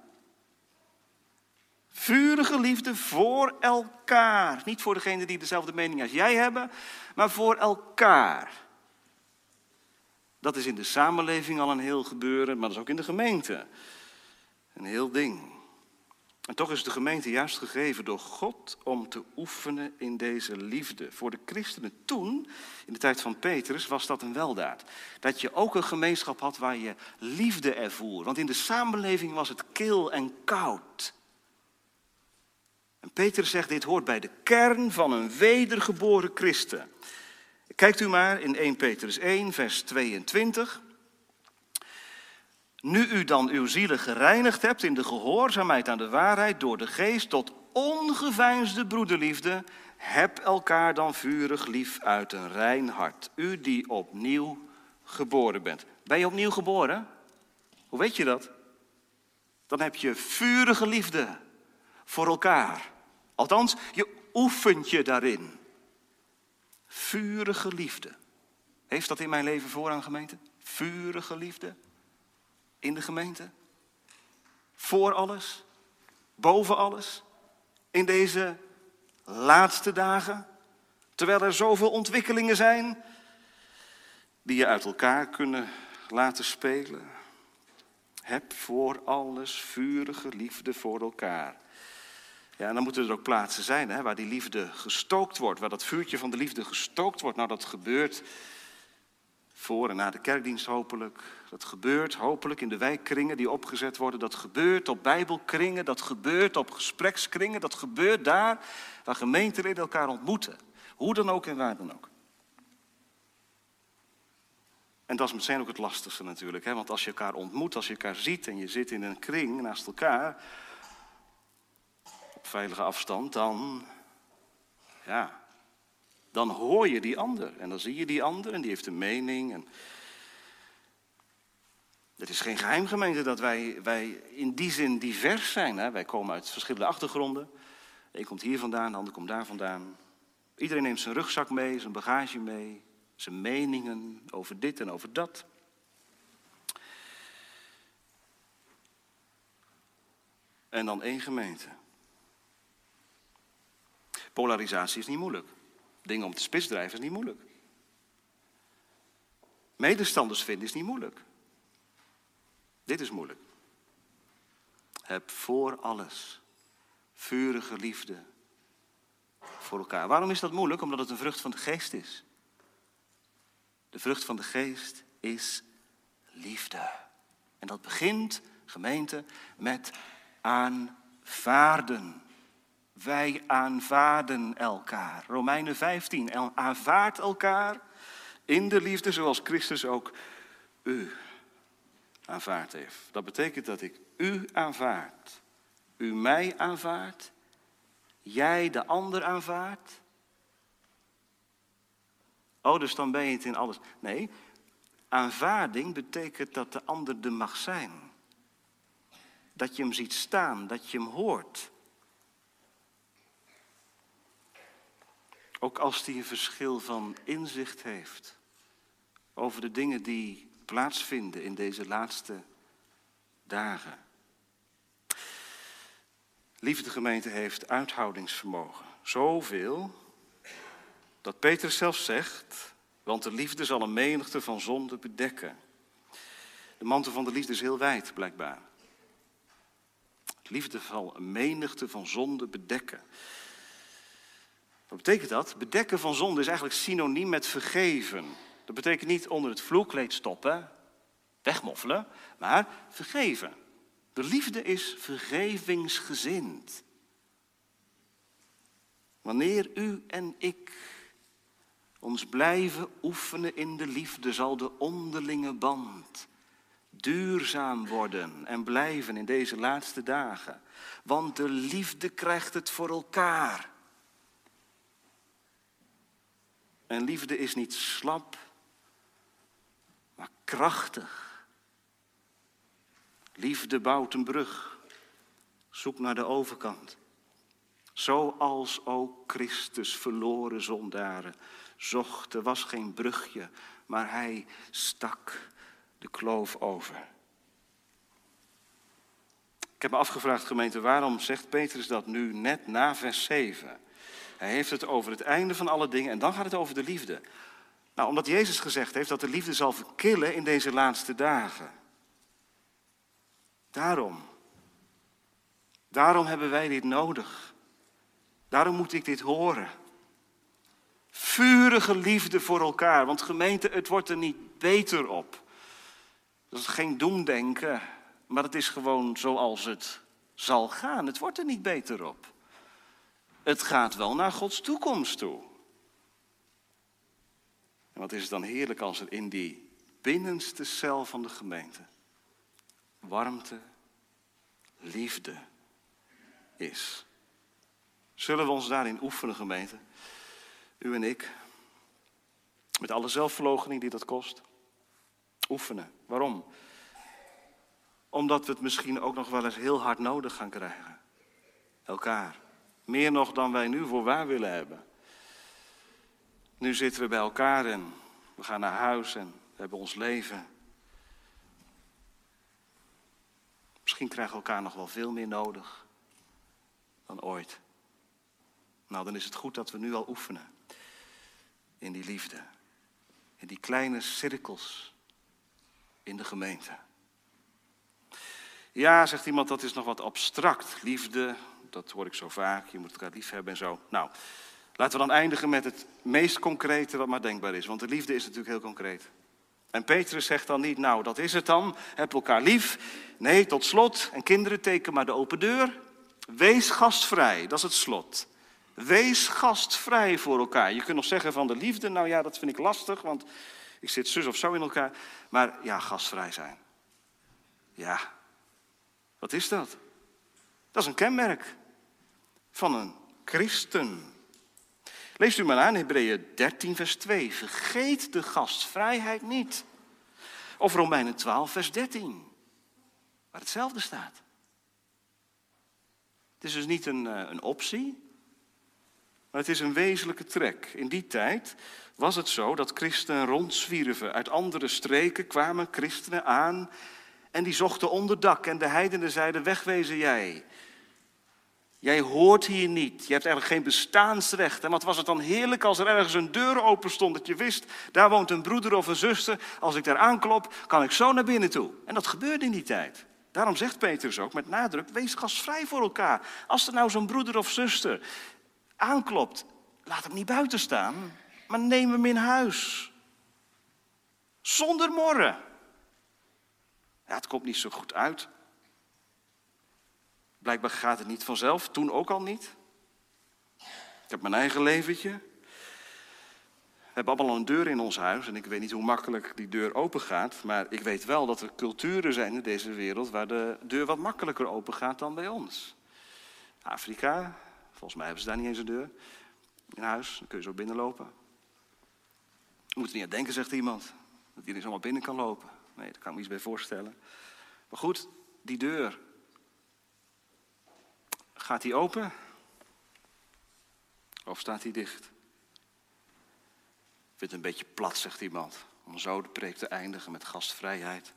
Vurige liefde voor elkaar. Niet voor degene die dezelfde mening als jij hebben, maar voor elkaar. Dat is in de samenleving al een heel gebeuren, maar dat is ook in de gemeente. Een heel ding. En toch is de gemeente juist gegeven door God om te oefenen in deze liefde. Voor de christenen toen, in de tijd van Petrus, was dat een weldaad. Dat je ook een gemeenschap had waar je liefde ervoer. Want in de samenleving was het kil en koud. En Petrus zegt, dit hoort bij de kern van een wedergeboren christen. Kijkt u maar in 1 Petrus 1, vers 22. Nu u dan uw zielen gereinigd hebt in de gehoorzaamheid aan de waarheid door de geest tot ongeveinsde broederliefde, heb elkaar dan vurig lief uit een rein hart. U die opnieuw geboren bent. Ben je opnieuw geboren? Hoe weet je dat? Dan heb je vurige liefde voor elkaar. Althans, je oefent je daarin. Vurige liefde. Heeft dat in mijn leven voorrang, gemeente? Vurige liefde? In de gemeente? Voor alles? Boven alles? In deze laatste dagen? Terwijl er zoveel ontwikkelingen zijn die je uit elkaar kunnen laten spelen. Heb voor alles vurige liefde voor elkaar. Ja, en dan moeten er ook plaatsen zijn hè, waar die liefde gestookt wordt, waar dat vuurtje van de liefde gestookt wordt. Nou, dat gebeurt voor en na de kerkdienst hopelijk. Dat gebeurt hopelijk in de wijkkringen die opgezet worden. Dat gebeurt op bijbelkringen. Dat gebeurt op gesprekskringen. Dat gebeurt daar waar gemeenteleden elkaar ontmoeten. Hoe dan ook en waar dan ook. En dat is meteen ook het lastigste natuurlijk. Hè? Want als je elkaar ontmoet, als je elkaar ziet en je zit in een kring naast elkaar. Op veilige afstand, dan. Ja, dan hoor je die ander. En dan zie je die ander en die heeft een mening. En... Het is geen geheim gemeente dat wij, wij in die zin divers zijn. Hè? Wij komen uit verschillende achtergronden. De een komt hier vandaan, de ander komt daar vandaan. Iedereen neemt zijn rugzak mee, zijn bagage mee, zijn meningen over dit en over dat. En dan één gemeente. Polarisatie is niet moeilijk. Dingen om te spits drijven is niet moeilijk. Medestanders vinden is niet moeilijk. Dit is moeilijk. Heb voor alles vurige liefde voor elkaar. Waarom is dat moeilijk? Omdat het een vrucht van de geest is. De vrucht van de geest is liefde. En dat begint, gemeente, met aanvaarden. Wij aanvaarden elkaar. Romeinen 15. Aanvaard elkaar in de liefde zoals Christus ook u aanvaard heeft. Dat betekent dat ik u aanvaard. U mij aanvaardt. Jij de ander aanvaardt. Oh, dus dan ben je het in alles. Nee, aanvaarding betekent dat de ander er mag zijn. Dat je hem ziet staan, dat je hem hoort. Ook als hij een verschil van inzicht heeft over de dingen die plaatsvinden in deze laatste dagen. Liefde gemeente heeft uithoudingsvermogen. Zoveel dat Peter zelf zegt, want de liefde zal een menigte van zonden bedekken. De mantel van de liefde is heel wijd, blijkbaar. De liefde zal een menigte van zonden bedekken. Wat betekent dat? Bedekken van zonde is eigenlijk synoniem met vergeven. Dat betekent niet onder het vloerkleed stoppen, wegmoffelen, maar vergeven. De liefde is vergevingsgezind. Wanneer u en ik ons blijven oefenen in de liefde zal de onderlinge band duurzaam worden en blijven in deze laatste dagen. Want de liefde krijgt het voor elkaar. En liefde is niet slap, maar krachtig. Liefde bouwt een brug. Zoek naar de overkant. Zoals ook Christus verloren zondaren zocht. Er was geen brugje, maar hij stak de kloof over. Ik heb me afgevraagd, gemeente, waarom zegt Petrus dat nu net na vers 7? Hij heeft het over het einde van alle dingen en dan gaat het over de liefde. Nou, omdat Jezus gezegd heeft dat de liefde zal verkillen in deze laatste dagen. Daarom. Daarom hebben wij dit nodig. Daarom moet ik dit horen. Vurige liefde voor elkaar, want gemeente, het wordt er niet beter op. Dat is geen doemdenken, maar het is gewoon zoals het zal gaan. Het wordt er niet beter op. Het gaat wel naar Gods toekomst toe. En wat is het dan heerlijk als er in die binnenste cel van de gemeente warmte, liefde is. Zullen we ons daarin oefenen, gemeente? U en ik. Met alle zelfverloochening die dat kost. Oefenen. Waarom? Omdat we het misschien ook nog wel eens heel hard nodig gaan krijgen. Elkaar. Meer nog dan wij nu voor waar willen hebben. Nu zitten we bij elkaar en we gaan naar huis en we hebben ons leven. Misschien krijgen we elkaar nog wel veel meer nodig dan ooit. Nou, dan is het goed dat we nu al oefenen in die liefde. In die kleine cirkels in de gemeente. Ja, zegt iemand, dat is nog wat abstract. Liefde, dat hoor ik zo vaak. Je moet elkaar lief hebben en zo. Nou, laten we dan eindigen met het meest concrete wat maar denkbaar is. Want de liefde is natuurlijk heel concreet. En Petrus zegt dan niet, nou dat is het dan, heb elkaar lief. Nee, tot slot, en kinderen teken maar de open deur. Wees gastvrij, dat is het slot. Wees gastvrij voor elkaar. Je kunt nog zeggen van de liefde, nou ja, dat vind ik lastig, want ik zit zus of zo in elkaar. Maar ja, gastvrij zijn. Ja, wat is dat? Dat is een kenmerk van een christen. Lees u maar aan, Hebreeën 13, vers 2. Vergeet de gastvrijheid niet. Of Romeinen 12, vers 13, waar hetzelfde staat. Het is dus niet een, eh, een optie, maar het is een wezenlijke trek. In die tijd was het zo dat christenen rondzwierven. Uit andere streken kwamen christenen aan en die zochten onderdak. En de heidenen zeiden, wegwezen jij. Jij hoort hier niet. Je hebt eigenlijk geen bestaansrecht. En wat was het dan heerlijk als er ergens een deur open stond. Dat je wist, daar woont een broeder of een zuster. Als ik daar aanklop, kan ik zo naar binnen toe. En dat gebeurde in die tijd. Daarom zegt Petrus ook met nadruk, wees gastvrij voor elkaar. Als er nou zo'n broeder of zuster aanklopt, laat hem niet buiten staan, maar neem hem in huis. Zonder morren. Ja, het komt niet zo goed uit. Blijkbaar gaat het niet vanzelf, toen ook al niet. Ik heb mijn eigen leventje. We hebben allemaal een deur in ons huis en ik weet niet hoe makkelijk die deur open gaat, maar ik weet wel dat er culturen zijn in deze wereld waar de deur wat makkelijker open gaat dan bij ons. Afrika, volgens mij hebben ze daar niet eens een deur in huis, dan kun je zo binnenlopen. Je moet er niet aan denken, zegt iemand, dat iedereen zomaar binnen kan lopen. Nee, daar kan ik me iets bij voorstellen. Maar goed, die deur, Gaat die open? Of staat hij dicht? Ik vind het een beetje plat, zegt iemand, om zo de preek te eindigen met gastvrijheid.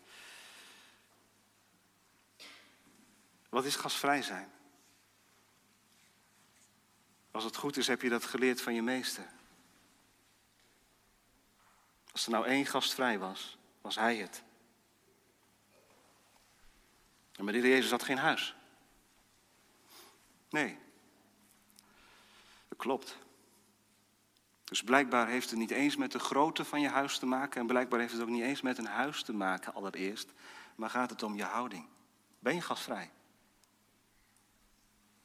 Wat is gastvrij zijn? Als het goed is, heb je dat geleerd van je meester. Als er nou één gastvrij was, was hij het. En maar de Jezus had geen huis. Nee. Dat klopt. Dus blijkbaar heeft het niet eens met de grootte van je huis te maken. En blijkbaar heeft het ook niet eens met een huis te maken, allereerst. Maar gaat het om je houding. Ben je gastvrij?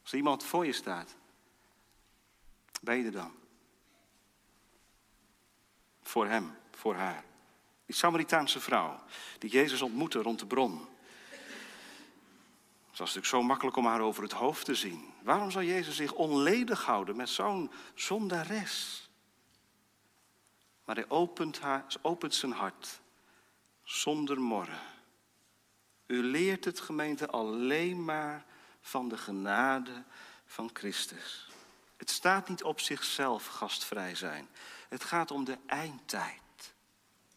Als iemand voor je staat, ben je er dan? voor hem, voor haar. Die Samaritaanse vrouw die Jezus ontmoette rond de bron. Het was natuurlijk zo makkelijk om haar over het hoofd te zien. Waarom zou Jezus zich onledig houden met zo'n zondares? Maar hij opent, haar, opent zijn hart zonder morren. U leert het gemeente alleen maar van de genade van Christus. Het staat niet op zichzelf gastvrij zijn. Het gaat om de eindtijd.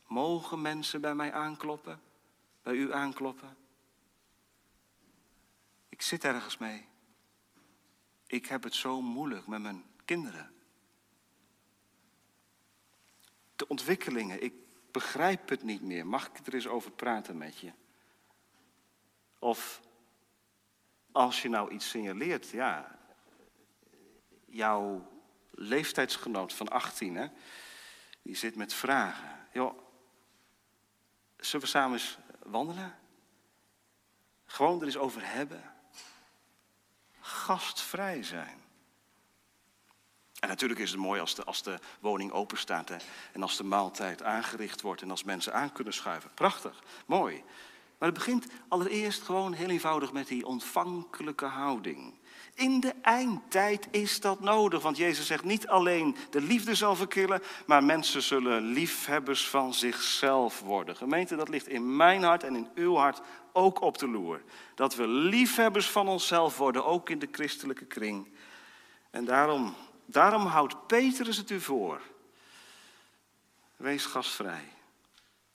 Mogen mensen bij mij aankloppen? Bij u aankloppen? Ik zit ergens mee. Ik heb het zo moeilijk met mijn kinderen. De ontwikkelingen, ik begrijp het niet meer. Mag ik er eens over praten met je? Of als je nou iets signaleert, ja, jouw leeftijdsgenoot van 18, hè, die zit met vragen. Joh, zullen we samen eens wandelen? Gewoon er eens over hebben. Gastvrij zijn. En natuurlijk is het mooi als de, als de woning open staat en als de maaltijd aangericht wordt en als mensen aan kunnen schuiven. Prachtig, mooi. Maar het begint allereerst gewoon heel eenvoudig met die ontvankelijke houding. In de eindtijd is dat nodig, want Jezus zegt niet alleen de liefde zal verkillen, maar mensen zullen liefhebbers van zichzelf worden. Gemeente, dat ligt in mijn hart en in uw hart ook op de loer. Dat we liefhebbers van onszelf worden, ook in de christelijke kring. En daarom, daarom houdt Petrus het u voor. Wees gastvrij.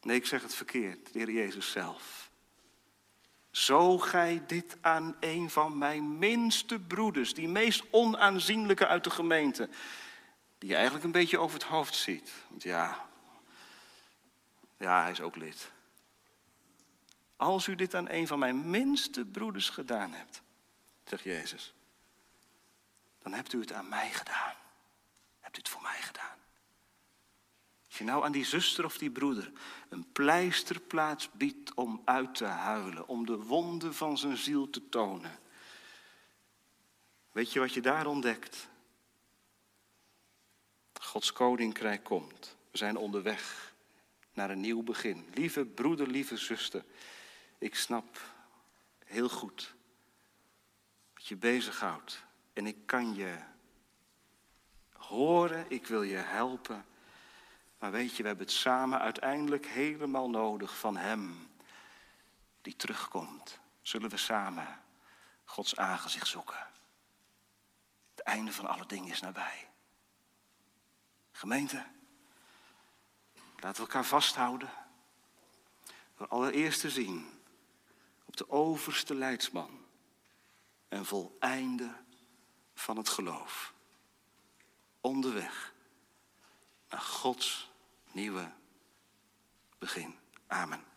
Nee, ik zeg het verkeerd, de Heer Jezus zelf. Zo gij dit aan een van mijn minste broeders, die meest onaanzienlijke uit de gemeente, die je eigenlijk een beetje over het hoofd ziet. Want ja, ja, hij is ook lid. Als u dit aan een van mijn minste broeders gedaan hebt, zegt Jezus, dan hebt u het aan mij gedaan. Hebt u het voor mij gedaan. Als je nou aan die zuster of die broeder een pleisterplaats biedt om uit te huilen, om de wonden van zijn ziel te tonen. Weet je wat je daar ontdekt? Gods koninkrijk komt. We zijn onderweg naar een nieuw begin. Lieve broeder, lieve zuster, ik snap heel goed wat je bezighoudt. En ik kan je horen, ik wil je helpen. Maar weet je, we hebben het samen uiteindelijk helemaal nodig van Hem die terugkomt. Zullen we samen Gods aangezicht zoeken? Het einde van alle dingen is nabij. Gemeente, laten we elkaar vasthouden. Door allereerst te zien op de overste leidsman en voleinde van het geloof. Onderweg naar Gods nieuwe begin. Amen.